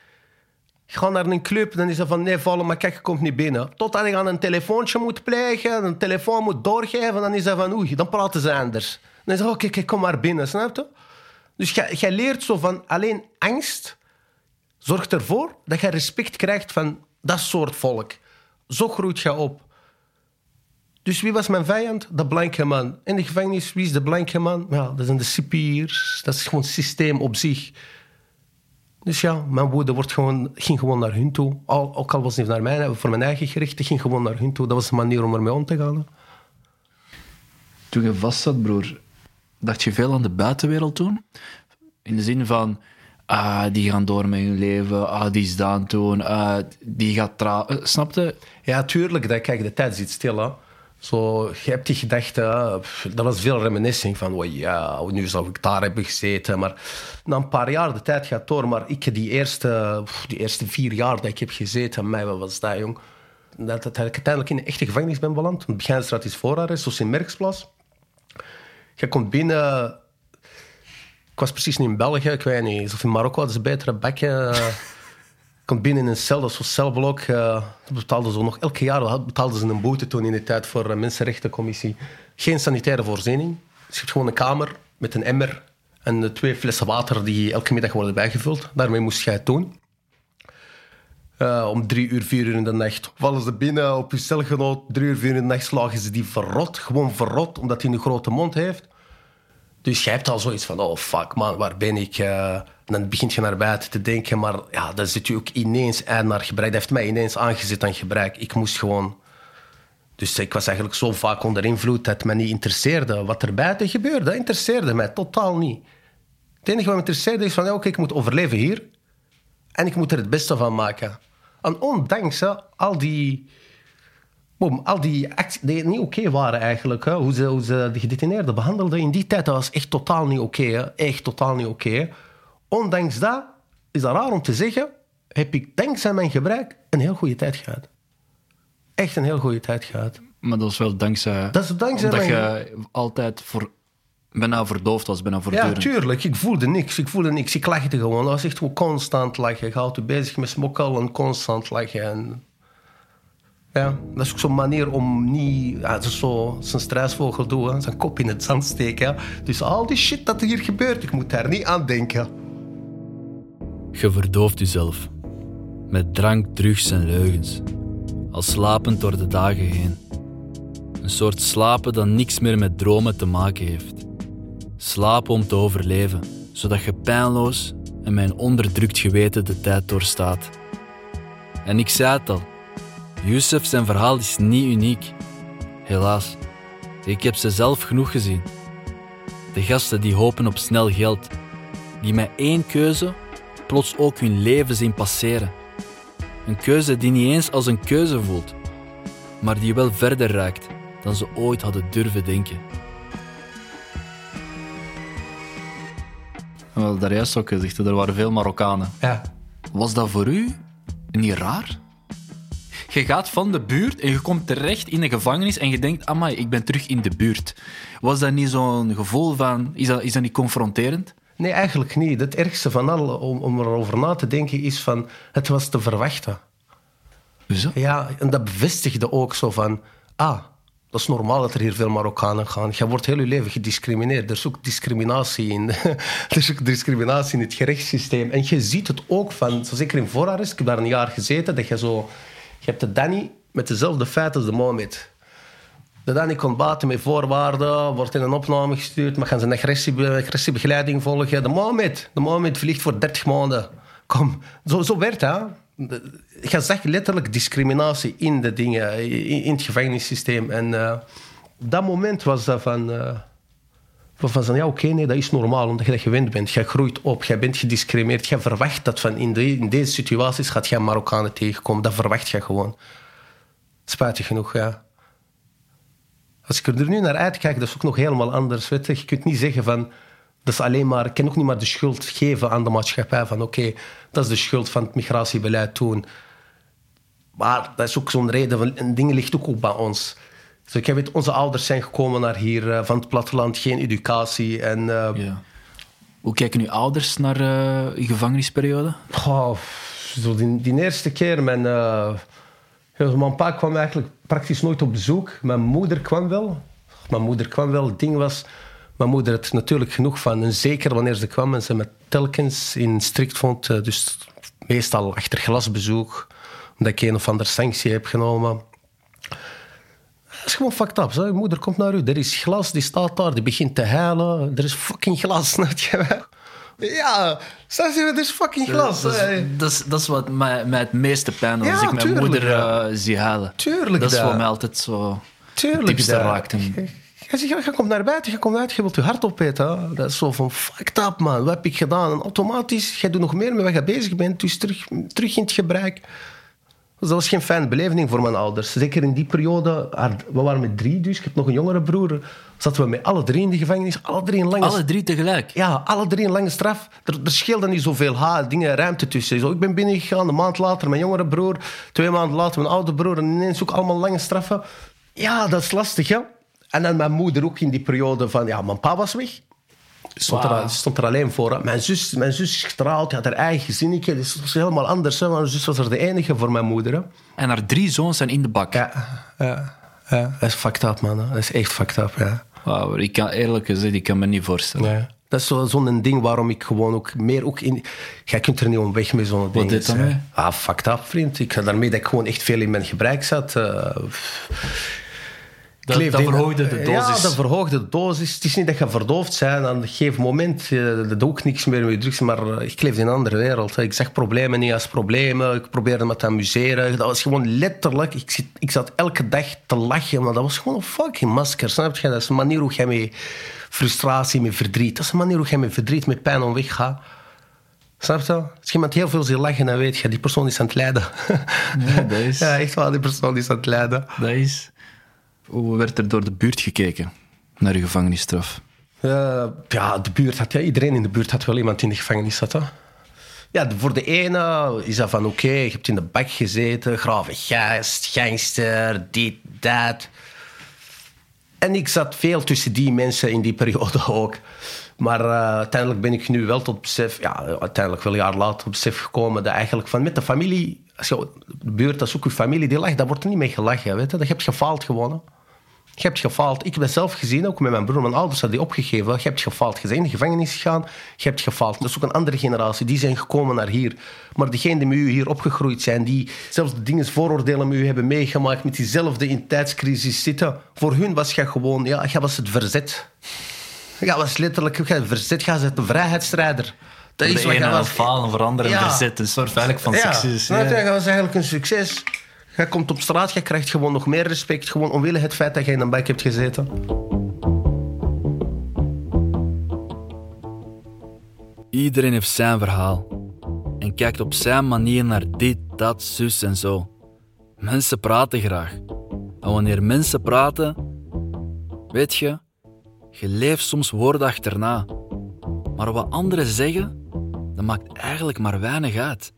Je gaat naar een club, dan is er van nee, vallen, maar kijk, je komt niet binnen. Totdat je aan een telefoontje moet plegen, een telefoon moet doorgeven, dan is dat van oei, dan praten ze anders. Dan is dat oké, okay, kom maar binnen, snap je? Dus jij leert zo van alleen angst zorgt ervoor dat je respect krijgt van dat soort volk. Zo groeit je op. Dus wie was mijn vijand? De blanke man. In de gevangenis, wie is de blanke man? Ja, dat zijn de cipiers. Dat is gewoon het systeem op zich. Dus ja, mijn woede wordt gewoon, ging gewoon naar hun toe. Al, ook al was het niet naar mij, voor mijn eigen gericht, het ging gewoon naar hun toe. Dat was de manier om ermee om te gaan. Toen je vast zat, broer, dacht je veel aan de buitenwereld toen? In de zin van, ah, die gaan door met hun leven, ah, die is daan toen, ah, die gaat trouwen. Uh, snapte? Ja, tuurlijk. Dat, kijk, de tijd zit stil. Hè. Zo, je hebt die gedachte, dat was veel reminiscing van, oh ja, nu zou ik daar hebben gezeten. Maar na een paar jaar, de tijd gaat door. Maar ik, die eerste, die eerste vier jaar dat ik heb gezeten, mij, wat was dat, jong? Dat, dat, ik uiteindelijk in een echte gevangenis ben beland. Want Begijnstraat is voorarrest, zoals in Merksplas. Je komt binnen, ik was precies niet in België, ik weet niet. Of in Marokko hadden ze betere bekken. ik kom binnen in een cel, dat was zo'n celblok. Uh, betaalden ze nog elke jaar betaalden ze een boete toen in de tijd voor de Mensenrechtencommissie. Geen sanitaire voorziening. Je hebt gewoon een kamer met een emmer en twee flessen water die elke middag worden bijgevuld. Daarmee moest jij het doen. Om drie uur, vier uur in de nacht vallen ze binnen op je celgenoot. Drie uur, vier uur in de nacht slagen ze die verrot. Gewoon verrot, omdat hij een grote mond heeft. Dus jij hebt al zoiets van, oh fuck man, waar ben ik? Dan begint je naar buiten te denken, maar ja, dan zit je ook ineens aan naar gebruik. Dat heeft mij ineens aangezet aan gebruik. Ik moest gewoon... Dus ik was eigenlijk zo vaak onder invloed dat het me niet interesseerde. Wat er buiten gebeurde, dat interesseerde mij totaal niet. Het enige wat me interesseerde is van, oké, ik moet overleven hier. En ik moet er het beste van maken. En ondanks al die Boom, al die acties die niet oké waren eigenlijk. Hè. Hoe, ze, hoe ze de gedetineerden behandelden in die tijd, dat was echt totaal niet oké. echt totaal niet oké. Ondanks dat, is dat raar om te zeggen, heb ik dankzij mijn gebruik een heel goede tijd gehad. Echt een heel goede tijd gehad. Maar dat is wel dankzij... Dat is dankzij Omdat je altijd voor, bijna verdoofd was, bijna voortdurend. Ja, tuurlijk. Ik voelde niks. Ik voelde niks. Ik lachte gewoon. Dat was echt gewoon constant lachen. Je houdt je bezig met smokkel en constant lachen. En ja, dat is ook zo'n manier om niet... Ja, dat is zo zijn struisvogel doen, zijn kop in het zand steken. Dus al die shit dat hier gebeurt, ik moet daar niet aan denken. Je verdooft jezelf. Met drank, drugs en leugens. Al slapend door de dagen heen. Een soort slapen dat niks meer met dromen te maken heeft. Slapen om te overleven, zodat je pijnloos en mijn onderdrukt geweten de tijd doorstaat. En ik zei het al, Youssef zijn verhaal is niet uniek. Helaas, ik heb ze zelf genoeg gezien. De gasten die hopen op snel geld, die met één keuze plots ook hun leven zien passeren. Een keuze die niet eens als een keuze voelt, maar die wel verder raakt dan ze ooit hadden durven denken. Wel, daar juist ook gezegd, er waren veel Marokkanen. Ja. Was dat voor u niet raar? je gaat van de buurt en je komt terecht in de gevangenis en je denkt, amai, ik ben terug in de buurt. Was dat niet zo'n gevoel van, is dat, is dat niet confronterend? Nee, eigenlijk niet. Het ergste van al, om, om erover na te denken, is van, het was te verwachten. Zo? Ja, en dat bevestigde ook zo van, ah, dat is normaal dat er hier veel Marokkanen gaan. Je wordt heel je leven gediscrimineerd. Er is ook discriminatie in. er is ook discriminatie in het gerechtssysteem. En je ziet het ook van, zo zeker in voorarrest, ik heb daar een jaar gezeten, dat je zo je hebt de Danny met dezelfde feiten als de Mohamed. De Danny komt baten met voorwaarden, wordt in een opname gestuurd, maar gaan zijn agressiebegeleiding volgen. De Mohamed, de Mohamed vliegt voor 30 maanden. Kom, zo, zo werd het. Je zag letterlijk discriminatie in de dingen, in, het gevangenissysteem. En op dat moment was dat van... Uh, van ja, oké, nee, dat is normaal, omdat je dat gewend bent. Je groeit op, je bent gediscrimineerd. Je verwacht dat van in deze situaties gaat je Marokkanen tegenkomen. Dat verwacht je gewoon. Spijtig genoeg, ja. Als ik er nu naar uitkijk, dat is ook nog helemaal anders. Weet je. je kunt niet zeggen van... Dat is alleen maar, ik kan ook niet maar de schuld geven aan de maatschappij. Van oké, dat is de schuld van het migratiebeleid toen. Maar dat is ook zo'n reden. Van, en dingen ligt ook, ook bij ons. Dus ik heb het, onze ouders zijn gekomen naar hier eh, van het platteland, geen educatie. En, eh, Ja. Hoe kijken uw ouders naar uw gevangenisperiode? zo die, die eerste keer, mijn, mijn pa kwam eigenlijk praktisch nooit op bezoek. Mijn moeder kwam wel. Mijn moeder kwam wel. Het ding was, mijn moeder had natuurlijk genoeg van. En zeker wanneer ze kwam en ze me telkens in strikt vond. eh, dus meestal achter glasbezoek. Omdat ik een of andere sanctie heb genomen. Dat is gewoon fucked up. Zo. Moeder komt naar u, er is glas, die staat daar, die begint te huilen. Er is fucking glas. Ja, snap je? is fucking glas. Dat is, dat, is, dat is wat mij, mij het meeste pijn doet als ik mijn tuurlijk, moeder eh, zie huilen. Tuurlijk, Dat is voor mij altijd zo... Tuurlijk. diepste raakt je, zegt, je komt naar buiten, je komt uit, je wilt je hart opeten. Dat is zo van, fucked up man, wat heb ik gedaan? En automatisch, jij doet nog meer met wat je bezig bent, dus terug, terug in het gebruik. Dus dat was geen fijne beleving voor mijn ouders. Zeker in die periode, haar- we waren met drie dus, ik heb nog een jongere broer. Zaten we met alle drie in de gevangenis, alle drie een lange Alle drie tegelijk. ja, alle drie een lange straf. Er, er scheelde niet zoveel ha, dingen, ruimte tussen. Zo, ik ben binnengegaan, een maand later mijn jongere broer. Twee maanden later mijn oude broer. En ineens ook allemaal lange straffen. Ja, dat is lastig, ja. En dan mijn moeder ook in die periode van... Ja, mijn pa was weg. Stond, er, stond er alleen voor. hè. Mijn zus, mijn zus is getrouwd, die had haar eigen gezinnetje. Dus dat was helemaal anders. Hè. Mijn zus was er de enige voor mijn moeder. Hè. En haar drie zoons zijn in de bak. Ja, ja, ja. Dat is fucked up, man. hè. Dat is echt fucked up, ja. Wauw, ik kan eerlijk gezegd, ik kan me niet voorstellen. Dat is zo- zo'n ding waarom ik gewoon ook meer ook in... Jij kunt er niet om weg met zo'n ding. deed dat mee? Ah, fucked up, vriend. Ik daarmee dat ik gewoon echt veel in mijn gebruik zat. eh, Dat, dat verhoogde de dosis. Ja, dat verhoogde de dosis. Het is niet dat je verdoofd bent. Aan een gegeven moment eh, dat doe ik niks meer met drugs. Maar eh, ik leefde in een andere wereld. Ik zag problemen niet als problemen. Ik probeerde me te amuseren. Dat was gewoon letterlijk... Ik, zit, ik zat elke dag te lachen. Maar dat was gewoon een fucking masker. Snap je? Dat is een manier hoe jij met frustratie, met verdriet... Dat is een manier hoe jij met verdriet, met pijn om weg gaat. Snap je? Als iemand heel veel ziet lachen, dan weet je... Die persoon is aan het lijden. Ja, dat is... ja, echt waar. Die persoon is aan het lijden. Dat is... Hoe werd er door de buurt gekeken naar uw gevangenisstraf? Eh, ja, de buurt had, ja, iedereen in de buurt had wel iemand in de gevangenis zitten. Ja, voor de ene is dat van oké, je hebt in de bak gezeten, grave gast, gangster, dit, dat. En ik zat veel tussen die mensen in die periode ook. Maar eh, uiteindelijk ben ik nu wel tot besef, ja, uiteindelijk wel een jaar later tot besef gekomen dat eigenlijk van met de familie, als je, de buurt, dat is je familie die lacht, daar wordt er niet mee gelachen, weet je. Dat je hebt gefaald gewoon. Je hebt gefaald. Ik heb dat zelf gezien, ook met mijn broer. Mijn ouders hadden die opgegeven. Je hebt gefaald. Je bent in de gevangenis gegaan. Je hebt gefaald. Dat is ook een andere generatie. Die zijn gekomen naar hier. Maar degenen die met u hier opgegroeid zijn, die zelfs de dingen, vooroordelen met u hebben meegemaakt, met diezelfde intijdscrisis zitten, voor hun was je gewoon, ja, jij was het verzet. Jij was letterlijk, jij verzet, jij bent een vrijheidsstrijder. Dat De is wat ene was. falen, veranderen, Ja. verzet. Een soort eigenlijk van Ja, succes. je? Ja. Dat was eigenlijk een succes. Je komt op straat, je krijgt gewoon nog meer respect. Gewoon omwille het feit dat je in een bak hebt gezeten. Iedereen heeft zijn verhaal en kijkt op zijn manier naar dit, dat, zus en zo. Mensen praten graag. En wanneer mensen praten, weet je, je leeft soms woorden achterna. Maar wat anderen zeggen, dat maakt eigenlijk maar weinig uit.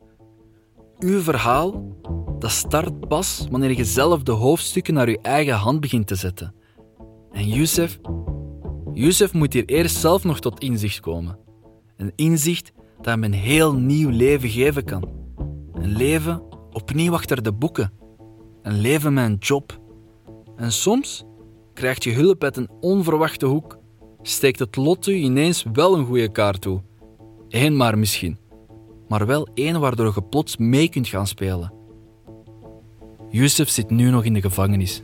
Uw verhaal, dat start pas wanneer je zelf de hoofdstukken naar je eigen hand begint te zetten. En Youssef, Youssef moet hier eerst zelf nog tot inzicht komen. Een inzicht dat hem een heel nieuw leven geven kan. Een leven opnieuw achter de boeken. Een leven met een job. En soms krijgt je hulp uit een onverwachte hoek. Steekt het lot u ineens wel een goede kaart toe. Eén maar misschien. Maar wel één waardoor je plots mee kunt gaan spelen. Yusuf zit nu nog in de gevangenis.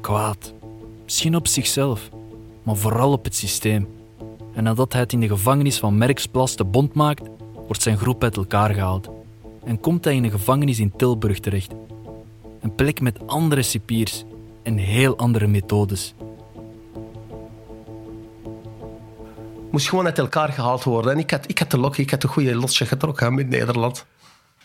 Kwaad. Misschien op zichzelf, maar vooral op het systeem. En nadat hij het in de gevangenis van Merksplas de bond maakt, wordt zijn groep uit elkaar gehaald. En komt hij in een gevangenis in Tilburg terecht. Een plek met andere cipiers en heel andere methodes. Moest gewoon uit elkaar gehaald worden. En ik had, ik had de lok, ik had een goede losje getrokken met Nederland.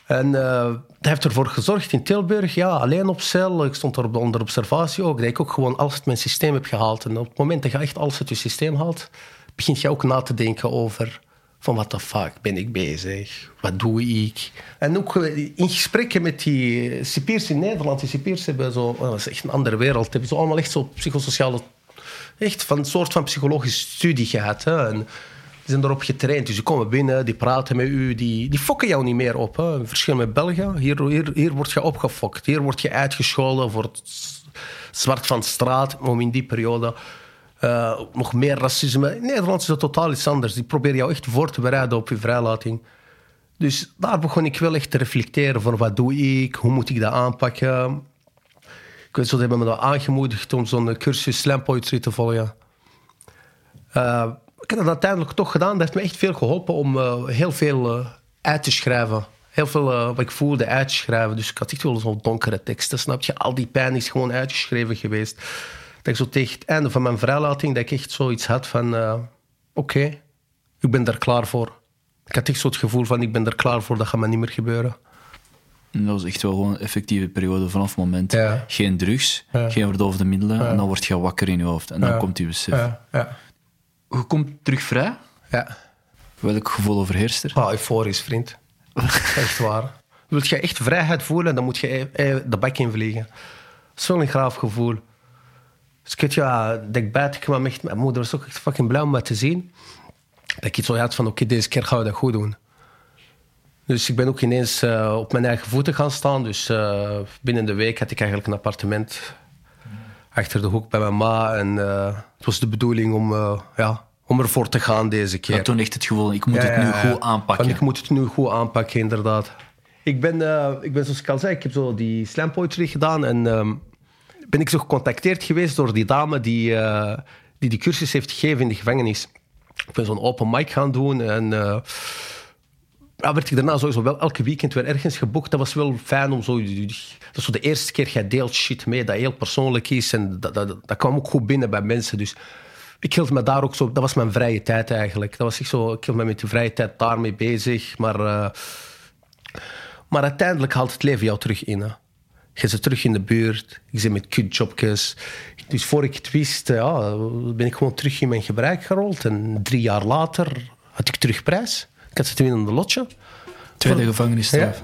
En eh, dat heeft ervoor gezorgd in Tilburg, ja, alleen op cel. Ik stond er onder observatie ook, dat ik ook gewoon alles uit mijn systeem heb gehaald. En op het moment dat je echt alles uit je systeem haalt, begint je ook na te denken over van wat de fuck ben ik bezig? Wat doe ik? En ook eh, in gesprekken met die cipiers in Nederland, die cipiers hebben zo, oh, dat is echt een andere wereld, hebben ze allemaal echt zo psychosociale, echt van een soort van psychologische studie gehad. Hè? En, die zijn erop getraind. Dus die komen binnen, die praten met u, die, die fokken jou niet meer op. Hè. Verschil met België. Hier, hier, hier word je opgefokt. Hier word je uitgescholden voor het zwart van straat. Om in die periode uh, nog meer racisme. In Nederland is dat totaal iets anders. Die proberen jou echt voor te bereiden op je vrijlating. Dus daar begon ik wel echt te reflecteren van wat doe ik, hoe moet ik dat aanpakken. Ik weet ze hebben me aangemoedigd om zo'n cursus slam te volgen. Uh, ik heb dat uiteindelijk toch gedaan. Dat heeft me echt veel geholpen om uh, heel veel uh, uit te schrijven. Heel veel wat ik voelde uit te schrijven. Dus ik had echt wel zo'n donkere teksten, snap je? Al die pijn is gewoon uitgeschreven geweest. Dat ik zo tegen het einde van mijn vrijlating, dat ik echt zoiets had van... oké, ik ben er klaar voor. Ik had echt zo het gevoel van, ik ben er klaar voor, dat gaat me niet meer gebeuren. En dat was echt wel gewoon een effectieve periode vanaf het moment. Ja. Geen drugs, ja. geen verdovende middelen. Ja. En dan word je wakker in je hoofd. En dan komt die besef. Je komt terug vrij? Ja. Welk gevoel overheerst er? Ah, euforisch, vriend. echt waar. Wil je echt vrijheid voelen, dan moet je e- e- de bak in vliegen. Zo'n graaf gevoel. Dus ik ja, ik buiten kwam, echt, mijn moeder was ook echt fucking blij om me te zien. Dat ik iets zo had van, oké, deze keer gaan we dat goed doen. Dus ik ben ook ineens uh, op mijn eigen voeten gaan staan. Dus uh, binnen de week had ik eigenlijk een appartement achter de hoek bij mijn ma. En uh, het was de bedoeling om, ja, om ervoor te gaan deze keer. Ja, toen echt het gevoel, ik moet ja, het nu goed aanpakken. ik moet het nu goed aanpakken, inderdaad. Ik ben, ik ben zoals ik al zei, ik heb zo die slam poetry gedaan. En um, ben ik zo gecontacteerd geweest door die dame die, die die cursus heeft gegeven in de gevangenis. Ik ben zo'n open mic gaan doen en ja, werd ik daarna sowieso wel elke weekend weer ergens geboekt. Dat was wel fijn om zo... Dat is de eerste keer, jij deelt shit mee dat heel persoonlijk is. En dat, dat, dat kwam ook goed binnen bij mensen. Dus ik hield me daar ook zo... Dat was mijn vrije tijd eigenlijk. Dat was ik zo... Ik hield me met de vrije tijd daarmee bezig. Maar, uh, maar uiteindelijk haalt het leven jou terug in. Hè. Je zit terug in de buurt. Ik zit met kutjobjes. Dus voor ik het wist, ja, ben ik gewoon terug in mijn gebruik gerold. En drie jaar later had ik terug prijs. Ik had ze in de lotje. Tweede gevangenisstraf.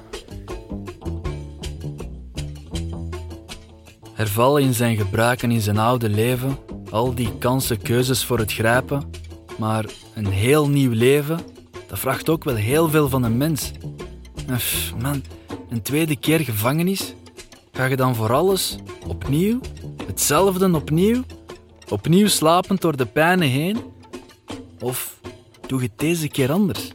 Hervallen in zijn gebruiken in zijn oude leven, al die kansen, keuzes voor het grijpen, maar een heel nieuw leven, dat vraagt ook wel heel veel van een mens. man, een tweede keer gevangenis? Ga je dan voor alles opnieuw? Hetzelfde opnieuw? Opnieuw slapend door de pijnen heen? Of doe je het deze keer anders?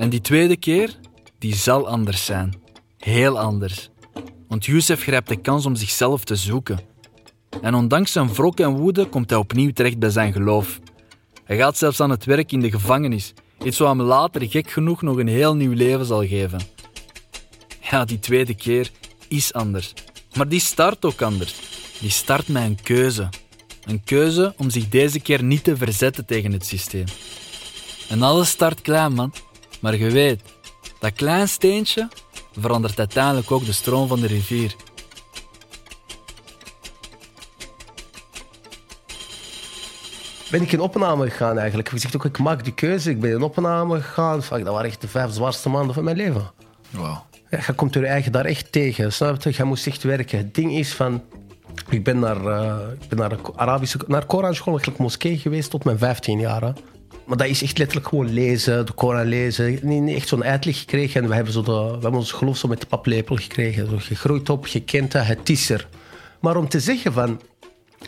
En die tweede keer, die zal anders zijn. Heel anders. Want Youssef grijpt de kans om zichzelf te zoeken. En ondanks zijn wrok en woede komt hij opnieuw terecht bij zijn geloof. Hij gaat zelfs aan het werk in de gevangenis, iets wat hem later gek genoeg nog een heel nieuw leven zal geven. Ja, die tweede keer is anders. Maar die start ook anders. Die start met een keuze. Een keuze om zich deze keer niet te verzetten tegen het systeem. En alles start klein, man. Maar je weet, dat klein steentje verandert uiteindelijk ook de stroom van de rivier. Ben ik in opname gegaan eigenlijk. Je zegt ook, ik maak die keuze. Ik ben in opname gegaan. Fuck, dat waren echt de vijf zwaarste maanden van mijn leven. Wow. Ja, je komt er eigen daar echt tegen. Snap je? Je moest echt werken. Het ding is van... Ik ben naar, uh, ik ben naar, Arabische, naar Koranschool, eigenlijk moskee geweest tot mijn 15 jaar. Maar dat is echt letterlijk gewoon lezen, de Koran lezen. Niet, echt zo'n uitleg gekregen. En we hebben, zo de, we hebben ons geloof zo met de paplepel gekregen. Zo, je groeit op, dat, het is er. Maar om te zeggen van...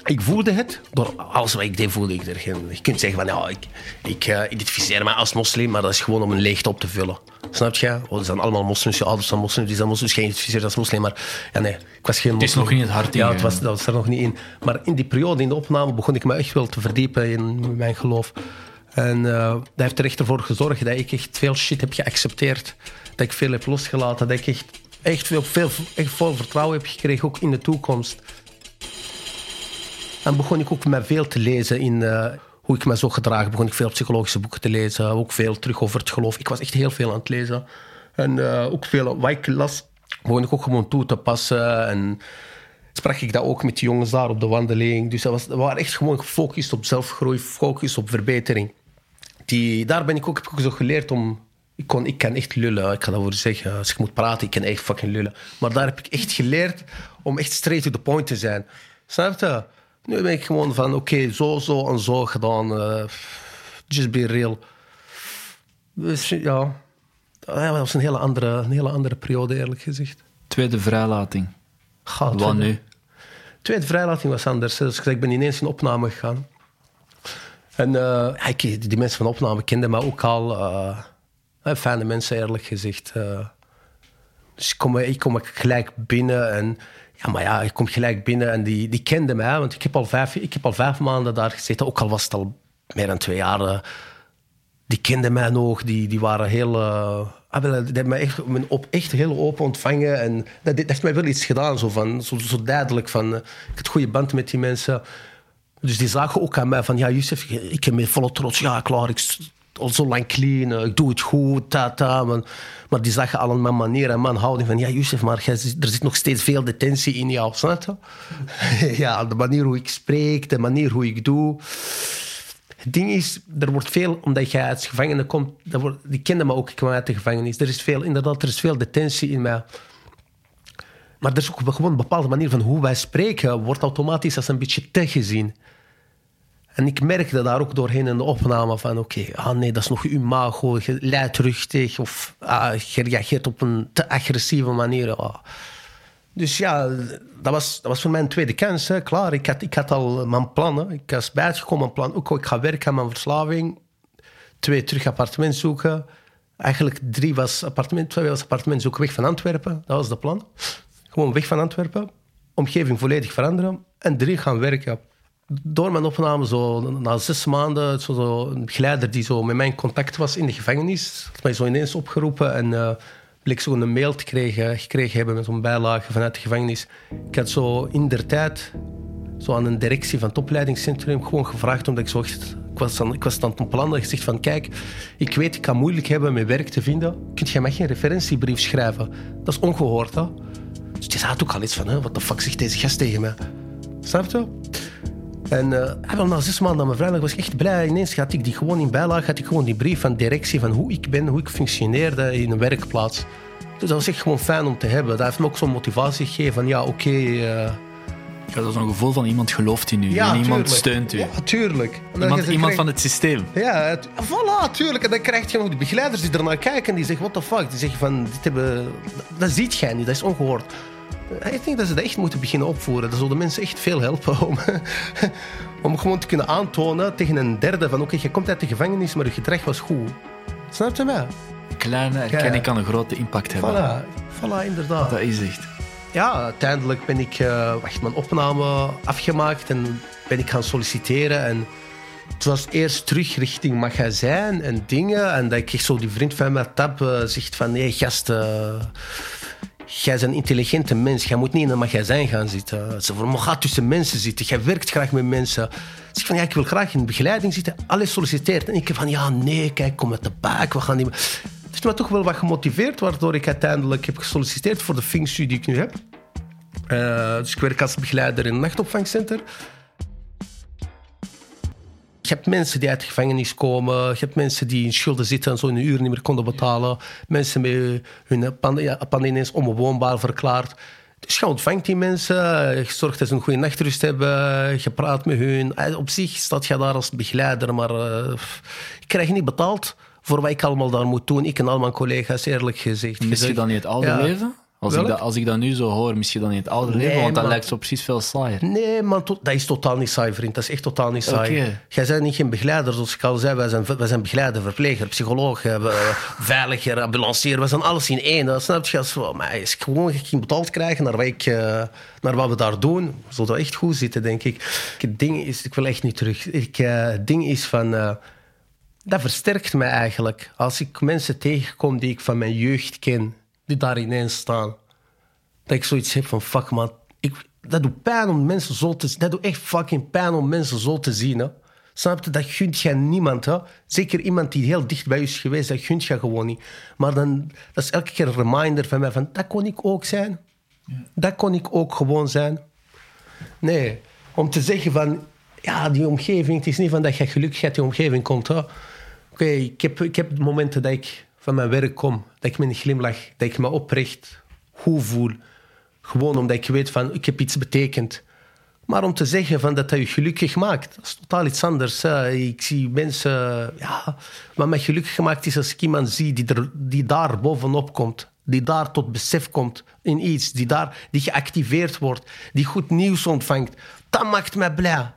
Ik voelde het, door alles wat ik deed voelde ik er geen... Je kunt zeggen van, ja, ik, ik uh, identificeer me als moslim, maar dat is gewoon om een leegte op te vullen. Snap je? Oh, er zijn allemaal moslims, je ouders zijn moslims, die zijn moslims, geen geïdentificeerd als moslim. Maar ja, nee, ik was geen moslim. Het is nog in het hart Ja, het was, dat was er nog niet in. Maar in die periode, in de opname, begon ik me echt wel te verdiepen in mijn geloof. En uh, dat heeft er echt ervoor gezorgd dat ik echt veel shit heb geaccepteerd. Dat ik veel heb losgelaten. Dat ik echt, echt, veel, veel, echt veel vertrouwen heb gekregen, ook in de toekomst. En begon ik ook met veel te lezen in uh, hoe ik me zo gedragen. Begon ik veel psychologische boeken te lezen. Ook veel terug over het geloof. Ik was echt heel veel aan het lezen. En eh, ook veel wat ik las, begon ik ook gewoon toe te passen. En sprak ik dat ook met de jongens daar op de wandeling. Dus dat was, we waren echt gewoon gefocust op zelfgroei, gefocust op verbetering. Die, daar ben ik ook, heb ik ook zo geleerd om... Ik, kon, ik kan echt lullen, ik ga dat voor zeggen. Als ik moet praten, ik kan echt fucking lullen. Maar daar heb ik echt geleerd om echt straight to the point te zijn. Snap je? Nu ben ik gewoon van, oké, zo, zo en zo gedaan. eh, just be real. Dus ja, dat was een hele andere, een hele andere periode, eerlijk gezegd. Tweede vrijlating. Wat nu? Tweede vrijlating was anders. Dus ik ben ineens in opname gegaan. En eh, die mensen van opname kenden me ook al. eh, eh, fijne mensen, eerlijk gezegd. dus ik kom, ik kom gelijk binnen. En, ja, maar ja, ik kom gelijk binnen en die, die kenden mij. Want ik heb, al vijf, ik heb al vijf maanden daar gezeten. Ook al was het al meer dan twee jaar. die kenden mij nog. Die, die waren heel... wel, die hebben mij echt, op, echt heel open ontvangen. En dat, dat heeft mij wel iets gedaan. Zo, van, zo, zo duidelijk van... ik had goede band met die mensen. Dus die zagen ook aan mij van... Ja, Youssef, ik heb met volle trots... Ja, klaar, ik al zo lang clean. eh, Ik doe het goed, ta, ta. Maar, die zagen al aan mijn manier en mijn houding van... Ja, Youssef, maar er zit nog steeds veel detentie in jou. Snap je? ja, de manier hoe ik spreek, de manier hoe ik doe... Het ding is, er wordt veel, omdat jij uit gevangenen komt, die kenden me ook, ik uit de gevangenis. Er is veel, inderdaad, er is veel detentie in mij. Maar er is ook gewoon een bepaalde manier van hoe wij spreken, wordt automatisch als een beetje te gezien. En ik merkte daar ook doorheen in de opname van, oké, ah nee, dat is nog imago, luidruchtig of ah, je reageert op een te agressieve manier. ah. Dus ja, dat was, dat was voor mij een tweede kans. Hè. Klaar, ik had, ik had al mijn plannen. Ik was bijgekomen mijn plan. Ook, ik ga werken aan mijn verslaving. Twee, terug appartement zoeken. Eigenlijk drie was appartement, twee was appartement zoeken weg van Antwerpen. Dat was de plan. Gewoon weg van Antwerpen. Omgeving volledig veranderen. En drie gaan werken. Door mijn opname, zo, na zes maanden, zo, een begeleider die zo met mij in contact was in de gevangenis, had mij zo ineens opgeroepen en eh bleek zo een mail te krijgen, gekregen hebben met zo'n bijlage vanuit de gevangenis. Ik had zo in der tijd zo aan een directie van het opleidingscentrum gewoon gevraagd, omdat ik zo. Ik was, aan, ik was plannen en gezegd van, kijk, ik weet, ik kan moeilijk hebben met werk te vinden. Kunt jij mij geen referentiebrief schrijven? Dat is ongehoord, hè? Dus die had ook al iets van, hè, wat de fuck zegt deze gast tegen mij? Snap je? En wel, na zes maanden aan mijn vrijdag was ik echt blij. Ineens had ik die gewoon in bijlage, had ik gewoon die brief van directie van hoe ik ben, hoe ik functioneerde in een werkplaats. Dus dat was echt gewoon fijn om te hebben. Dat heeft me ook zo'n motivatie gegeven van ja, oké. eh, Ja, dat is een gevoel van iemand gelooft in u ja, en iemand steunt u. Ja, tuurlijk. Iemand, iemand van het systeem. Ja, het, voilà, tuurlijk. En dan krijg je nog die begeleiders die ernaar kijken en die zeggen, what the fuck. Die zeggen van, dit hebben... Dat ziet jij niet, dat is ongehoord. Eh, Ik denk dat ze dat echt moeten beginnen opvoeren. Dat zal de mensen echt veel helpen om, om gewoon te kunnen aantonen tegen een derde van, oké, je komt uit de gevangenis, maar je gedrag was goed. Snap je mij? Kleine erkenning kan een grote impact hebben. Voilà, voilà, inderdaad. Dat is echt. Ja, uiteindelijk ben ik eh, wacht, mijn opname afgemaakt en ben ik gaan solliciteren. En het was eerst terug richting magazijn en dingen. En dat ik zo die vriend van mij tap eh, zegt van... Nee, gast, eh, jij bent een intelligente mens. Jij moet niet in een magazijn gaan zitten. Ze van, maar ga tussen mensen zitten. Jij werkt graag met mensen. Ik zeg van, ja, ik wil graag in begeleiding zitten. Alles solliciteert. En ik van, ja, nee, kijk, kom met de baak. We gaan niet... Heeft me toch wel wat gemotiveerd, waardoor ik uiteindelijk heb gesolliciteerd voor de functie die ik nu heb. Eh, dus ik werk als begeleider in een nachtopvangcenter. Je hebt mensen die uit de gevangenis komen. Je hebt mensen die in schulden zitten en zo in een uur niet meer konden betalen. Mensen met hun pand, ja, pand ineens onbewoonbaar verklaard. Dus je ontvangt die mensen. Je zorgt dat ze een goede nachtrust hebben. Je praat met hun. Eh, Op zich staat je daar als begeleider, maar eh, ik krijg niet betaald voor wat ik allemaal daar moet doen. Ik en al mijn collega's, eerlijk gezegd. Mis je dan niet het oude Ja. leven? Als ik, dat, als ik dat nu zo hoor, mis je dan niet het oude Nee, leven? Want dat man. lijkt zo precies veel saaier. Nee, man, to- dat is totaal niet saai, vriend. Dat is echt totaal niet saai. Jij bent niet geen begeleider, zoals ik al zei. Wij zijn, wij zijn begeleider, verpleger, psycholoog, eh, veiliger, ambulancier. We zijn alles in één. Dat snap je? Als we- Maar is gewoon geen betaald krijgen naar wat, ik, eh, naar wat we daar doen, zou dat echt goed zitten, denk ik. Het ding is, ik wil echt niet terug. Ik, eh, het ding is van... dat versterkt mij eigenlijk. Als ik mensen tegenkom die ik van mijn jeugd ken, die daar ineens staan. Dat ik zoiets heb van, fuck man, ik, dat doet pijn om mensen zo te zien. Dat doet echt fucking pijn om mensen zo te zien. Hè. Snap je? Dat gunt je niemand. Hè? Zeker iemand die heel dicht bij je is geweest, dat gunt je gewoon niet. Maar dan, dat is elke keer een reminder van mij van, dat kon ik ook zijn. Dat kon ik ook gewoon zijn. Nee, om te zeggen van, ja, die omgeving, het is niet van dat je gelukkig uit die omgeving komt. hè. Oké, ik, heb, ik heb momenten dat ik van mijn werk kom, dat ik met een glimlach, dat ik me oprecht goed voel. Gewoon omdat ik weet van, ik heb iets betekend. Maar om te zeggen van dat dat je gelukkig maakt, dat is totaal iets anders. Ik zie mensen... Ja, wat mij gelukkig gemaakt is als ik iemand zie die, die daar bovenop komt. Die daar tot besef komt in iets. Die, daar, die geactiveerd wordt. Die goed nieuws ontvangt. Dat maakt mij blij.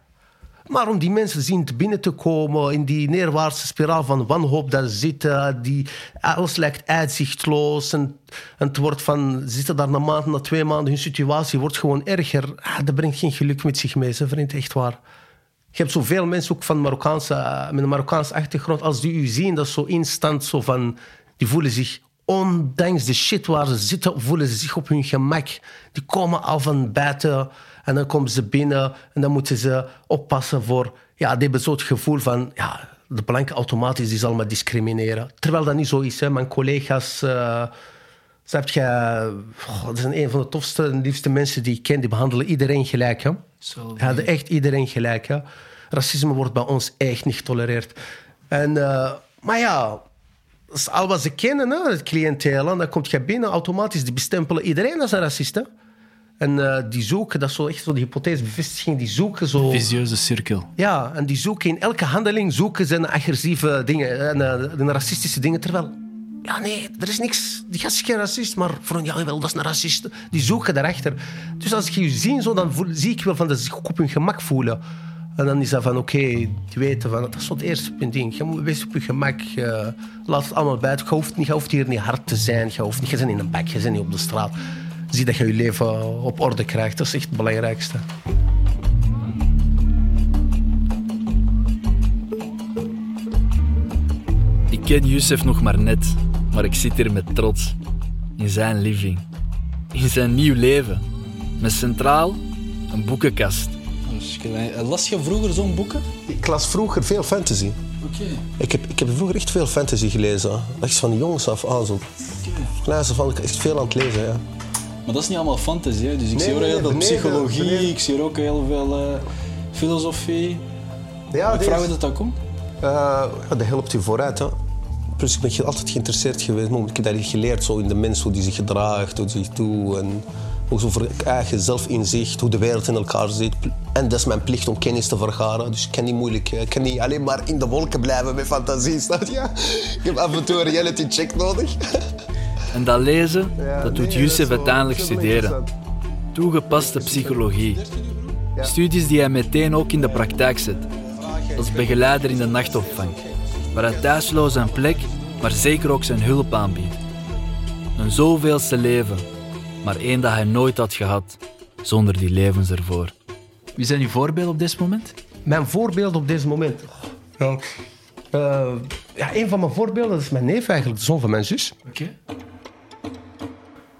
Maar om die mensen zien te binnen te komen in die neerwaartse spiraal van wanhoop daar zitten, die alles lijkt uitzichtloos en, en het wordt van, zitten daar na maand, na twee maanden, hun situatie wordt gewoon erger. Ah, dat brengt geen geluk met zich mee, ze vriend, echt waar. Je hebt zoveel mensen ook van Marokkaanse, eh, met een Marokkaanse achtergrond, als die u zien, dat zo instant zo van, die voelen zich ondanks de shit waar ze zitten, voelen ze zich op hun gemak. Die komen al van buiten en dan komen ze binnen en dan moeten ze oppassen voor... Ja, die hebben zo het gevoel van... Ja, de blanke automatisch die zal me discrimineren. Terwijl dat niet zo is. Hè. Mijn collega's... snap je, dat zijn een van de tofste en liefste mensen die ik ken. Die behandelen iedereen gelijk. Hè. Zo, Ja, de- echt iedereen gelijk. Hè. Racisme wordt bij ons echt niet getolereerd. En, eh, maar ja, al wat ze kennen, hè, het cliënteel. Dan komt je binnen, automatisch, die bestempelen iedereen als een racist. Hè. En eh, die zoeken, dat is zo echt zo de hypothesebevestiging, die zoeken zo... Visieuze cirkel. Ja, en die zoeken in elke handeling zoeken ze een agressieve dingen, en, eh, racistische dingen. Terwijl, ja nee, er is niks. Die gast is geen racist, maar voor een ja, wel, dat is een racist. Die zoeken daarachter. Dus als ik je zie, zo, dan voel, zie ik wel van dat ze zich ook op hun gemak voelen. En dan is dat van, oké, die weten van, dat is het eerste punt. ding. Je moet wees op je gemak. eh, laat het allemaal buiten. Je hoeft, niet, je hoeft hier niet hard te zijn. Je, hoeft niet, je bent in een bak, je bent niet op de straat. Zie dat je je leven op orde krijgt. Dat is echt het belangrijkste. Ik ken Youssef nog maar net, maar ik zit hier met trots. In zijn living. In zijn nieuw leven. Met centraal een boekenkast. Dus je- Las je vroeger zo'n boeken? Ik las vroeger veel fantasy. Oké. Ik heb, ik heb vroeger echt veel fantasy gelezen. Echt van jongs af aan. Zo. Af aan, ik echt veel aan het lezen. Ja. Maar dat is niet allemaal fantasy, hè? Dus ik Nee, zie nee, heel veel psychologie, beneden. ik zie ook heel veel eh, filosofie. Ja, ik vraag hoe dat, dat komt. Eh, ja, dat helpt je vooruit. Hè. Plus, ik ben altijd geïnteresseerd geweest. maar Ik heb dat geleerd zo in de mens, hoe die zich gedraagt, hoe die zich doet. En ook zo voor eigen zelfinzicht, hoe de wereld in elkaar zit. En dat is mijn plicht om kennis te vergaren. Dus ik kan niet moeilijk, eh, ik kan niet alleen maar in de wolken blijven met fantasie, snap je? Ik heb af en toe een reality check nodig. En dat lezen, dat doet Youssef uiteindelijk studeren. Toegepaste psychologie. Studies die hij meteen ook in de praktijk zet. Als begeleider in de nachtopvang. Waar hij thuisloos een plek, maar zeker ook zijn hulp aanbiedt. Een zoveelste leven, maar één dat hij nooit had gehad, zonder die levens ervoor. Wie zijn uw voorbeelden op dit moment? Mijn voorbeeld op deze moment. Ja. Eh, ja, een van mijn voorbeelden dat is mijn neef eigenlijk, de zoon van mijn zus. Oké.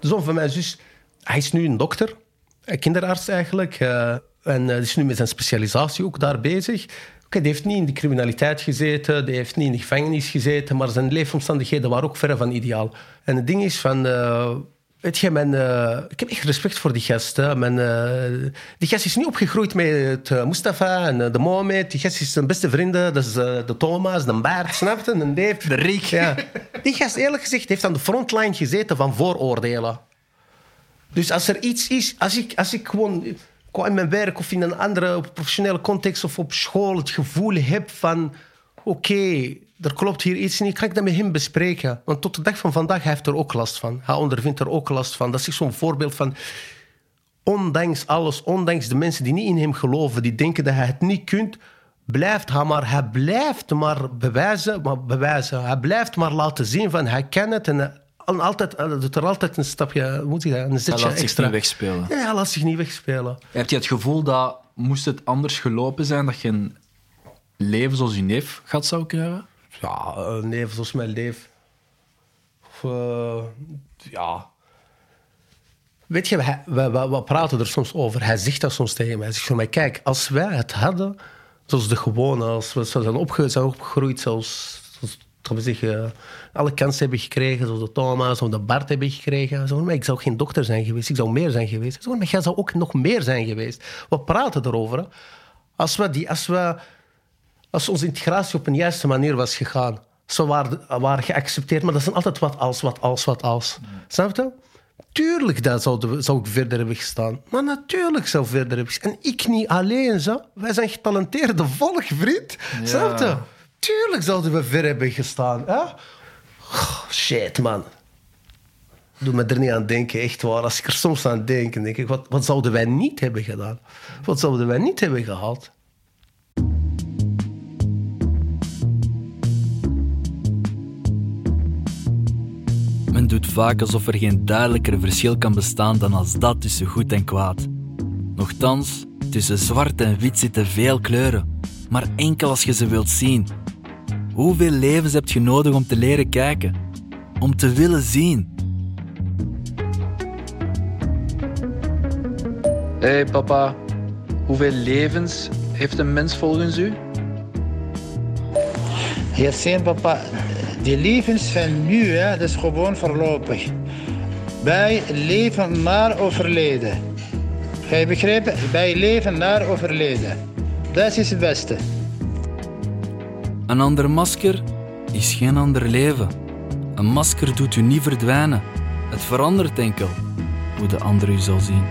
Zoon van mijn zus, hij is nu een dokter, een kinderarts eigenlijk. eh, en eh, is nu met zijn specialisatie ook daar bezig. Oké, die heeft niet in de criminaliteit gezeten, die heeft niet in de gevangenis gezeten, maar zijn leefomstandigheden waren ook verre van ideaal. En het ding is van... Weet je, mijn, eh, ik heb echt respect voor die gast. Hè. Mijn, eh, die gast is niet opgegroeid met eh, Mustafa en de Mohamed. Die gast is zijn beste vrienden. Dat is de Thomas, de Baart, snap je? En Dave. De Riek. Ja. Die gast, eerlijk gezegd, heeft aan de frontline gezeten van vooroordelen. Dus als er iets is, als ik, als ik gewoon qua in mijn werk of in een andere professionele context of op school het gevoel heb van oké, er klopt hier iets niet, kan ik dat met hem bespreken. Want tot de dag van vandaag hij heeft er ook last van. Hij ondervindt er ook last van. Dat is zo'n voorbeeld van ondanks alles, ondanks de mensen die niet in hem geloven, die denken dat hij het niet kunt, blijft hij maar, hij blijft maar bewijzen, maar bewijzen. Hij blijft maar laten zien van hij kan het en, hij- en altijd, hij doet er altijd een stapje, moet ik dat, een Hij zetje laat zich extra. niet wegspelen. Ja, hij laat zich niet wegspelen. Heb je het gevoel dat, moest het anders gelopen zijn, dat je een leven zoals je neef gaat zou kunnen? Ja, eh, nee, zoals mijn leef. Eh, ja. Weet je, we, we, we praten er soms over. Hij zegt dat soms tegen mij. Hij zegt van mij, kijk, als wij het hadden, zoals de gewone, als we zijn, opge zijn opgegroeid, zoals, zoals laten we alle kansen hebben gekregen, zoals de Thomas of de Bart hebben gekregen. Zo, maar ik zou geen dokter zijn geweest, ik zou meer zijn geweest. Zo, maar jij zou ook nog meer zijn geweest. We praten erover. Als, we die, als, we, als onze integratie op een juiste manier was gegaan, ze waren, waren geaccepteerd, maar dat is altijd wat als, wat als, wat als. Snap je? Tuurlijk dat zouden we, zou ik verder hebben gestaan. Maar natuurlijk zou ik verder hebben gestaan. En ik niet alleen, zo. Wij zijn getalenteerde volk, vriend. Snap je? Tuurlijk zouden we ver hebben gestaan. Hè? Oh, shit, man. Doe me er niet aan denken, echt waar. Als ik er soms aan denk, denk ik, wat, wat zouden wij niet hebben gedaan? Wat zouden wij niet hebben gehaald? Doet vaak alsof er geen duidelijker verschil kan bestaan dan als dat tussen goed en kwaad. Nochtans, tussen zwart en wit zitten veel kleuren, maar enkel als je ze wilt zien. Hoeveel levens heb je nodig om te leren kijken? Om te willen zien? Hé hey, papa, hoeveel levens heeft een mens volgens u? Jacint, papa, die levens van nu, hè, dat is gewoon voorlopig. Wij leven naar overleden. Ga je begrijpen? Wij leven naar overleden. Dat is het beste. Een ander masker is geen ander leven. Een masker doet u niet verdwijnen. Het verandert enkel hoe de ander u zal zien.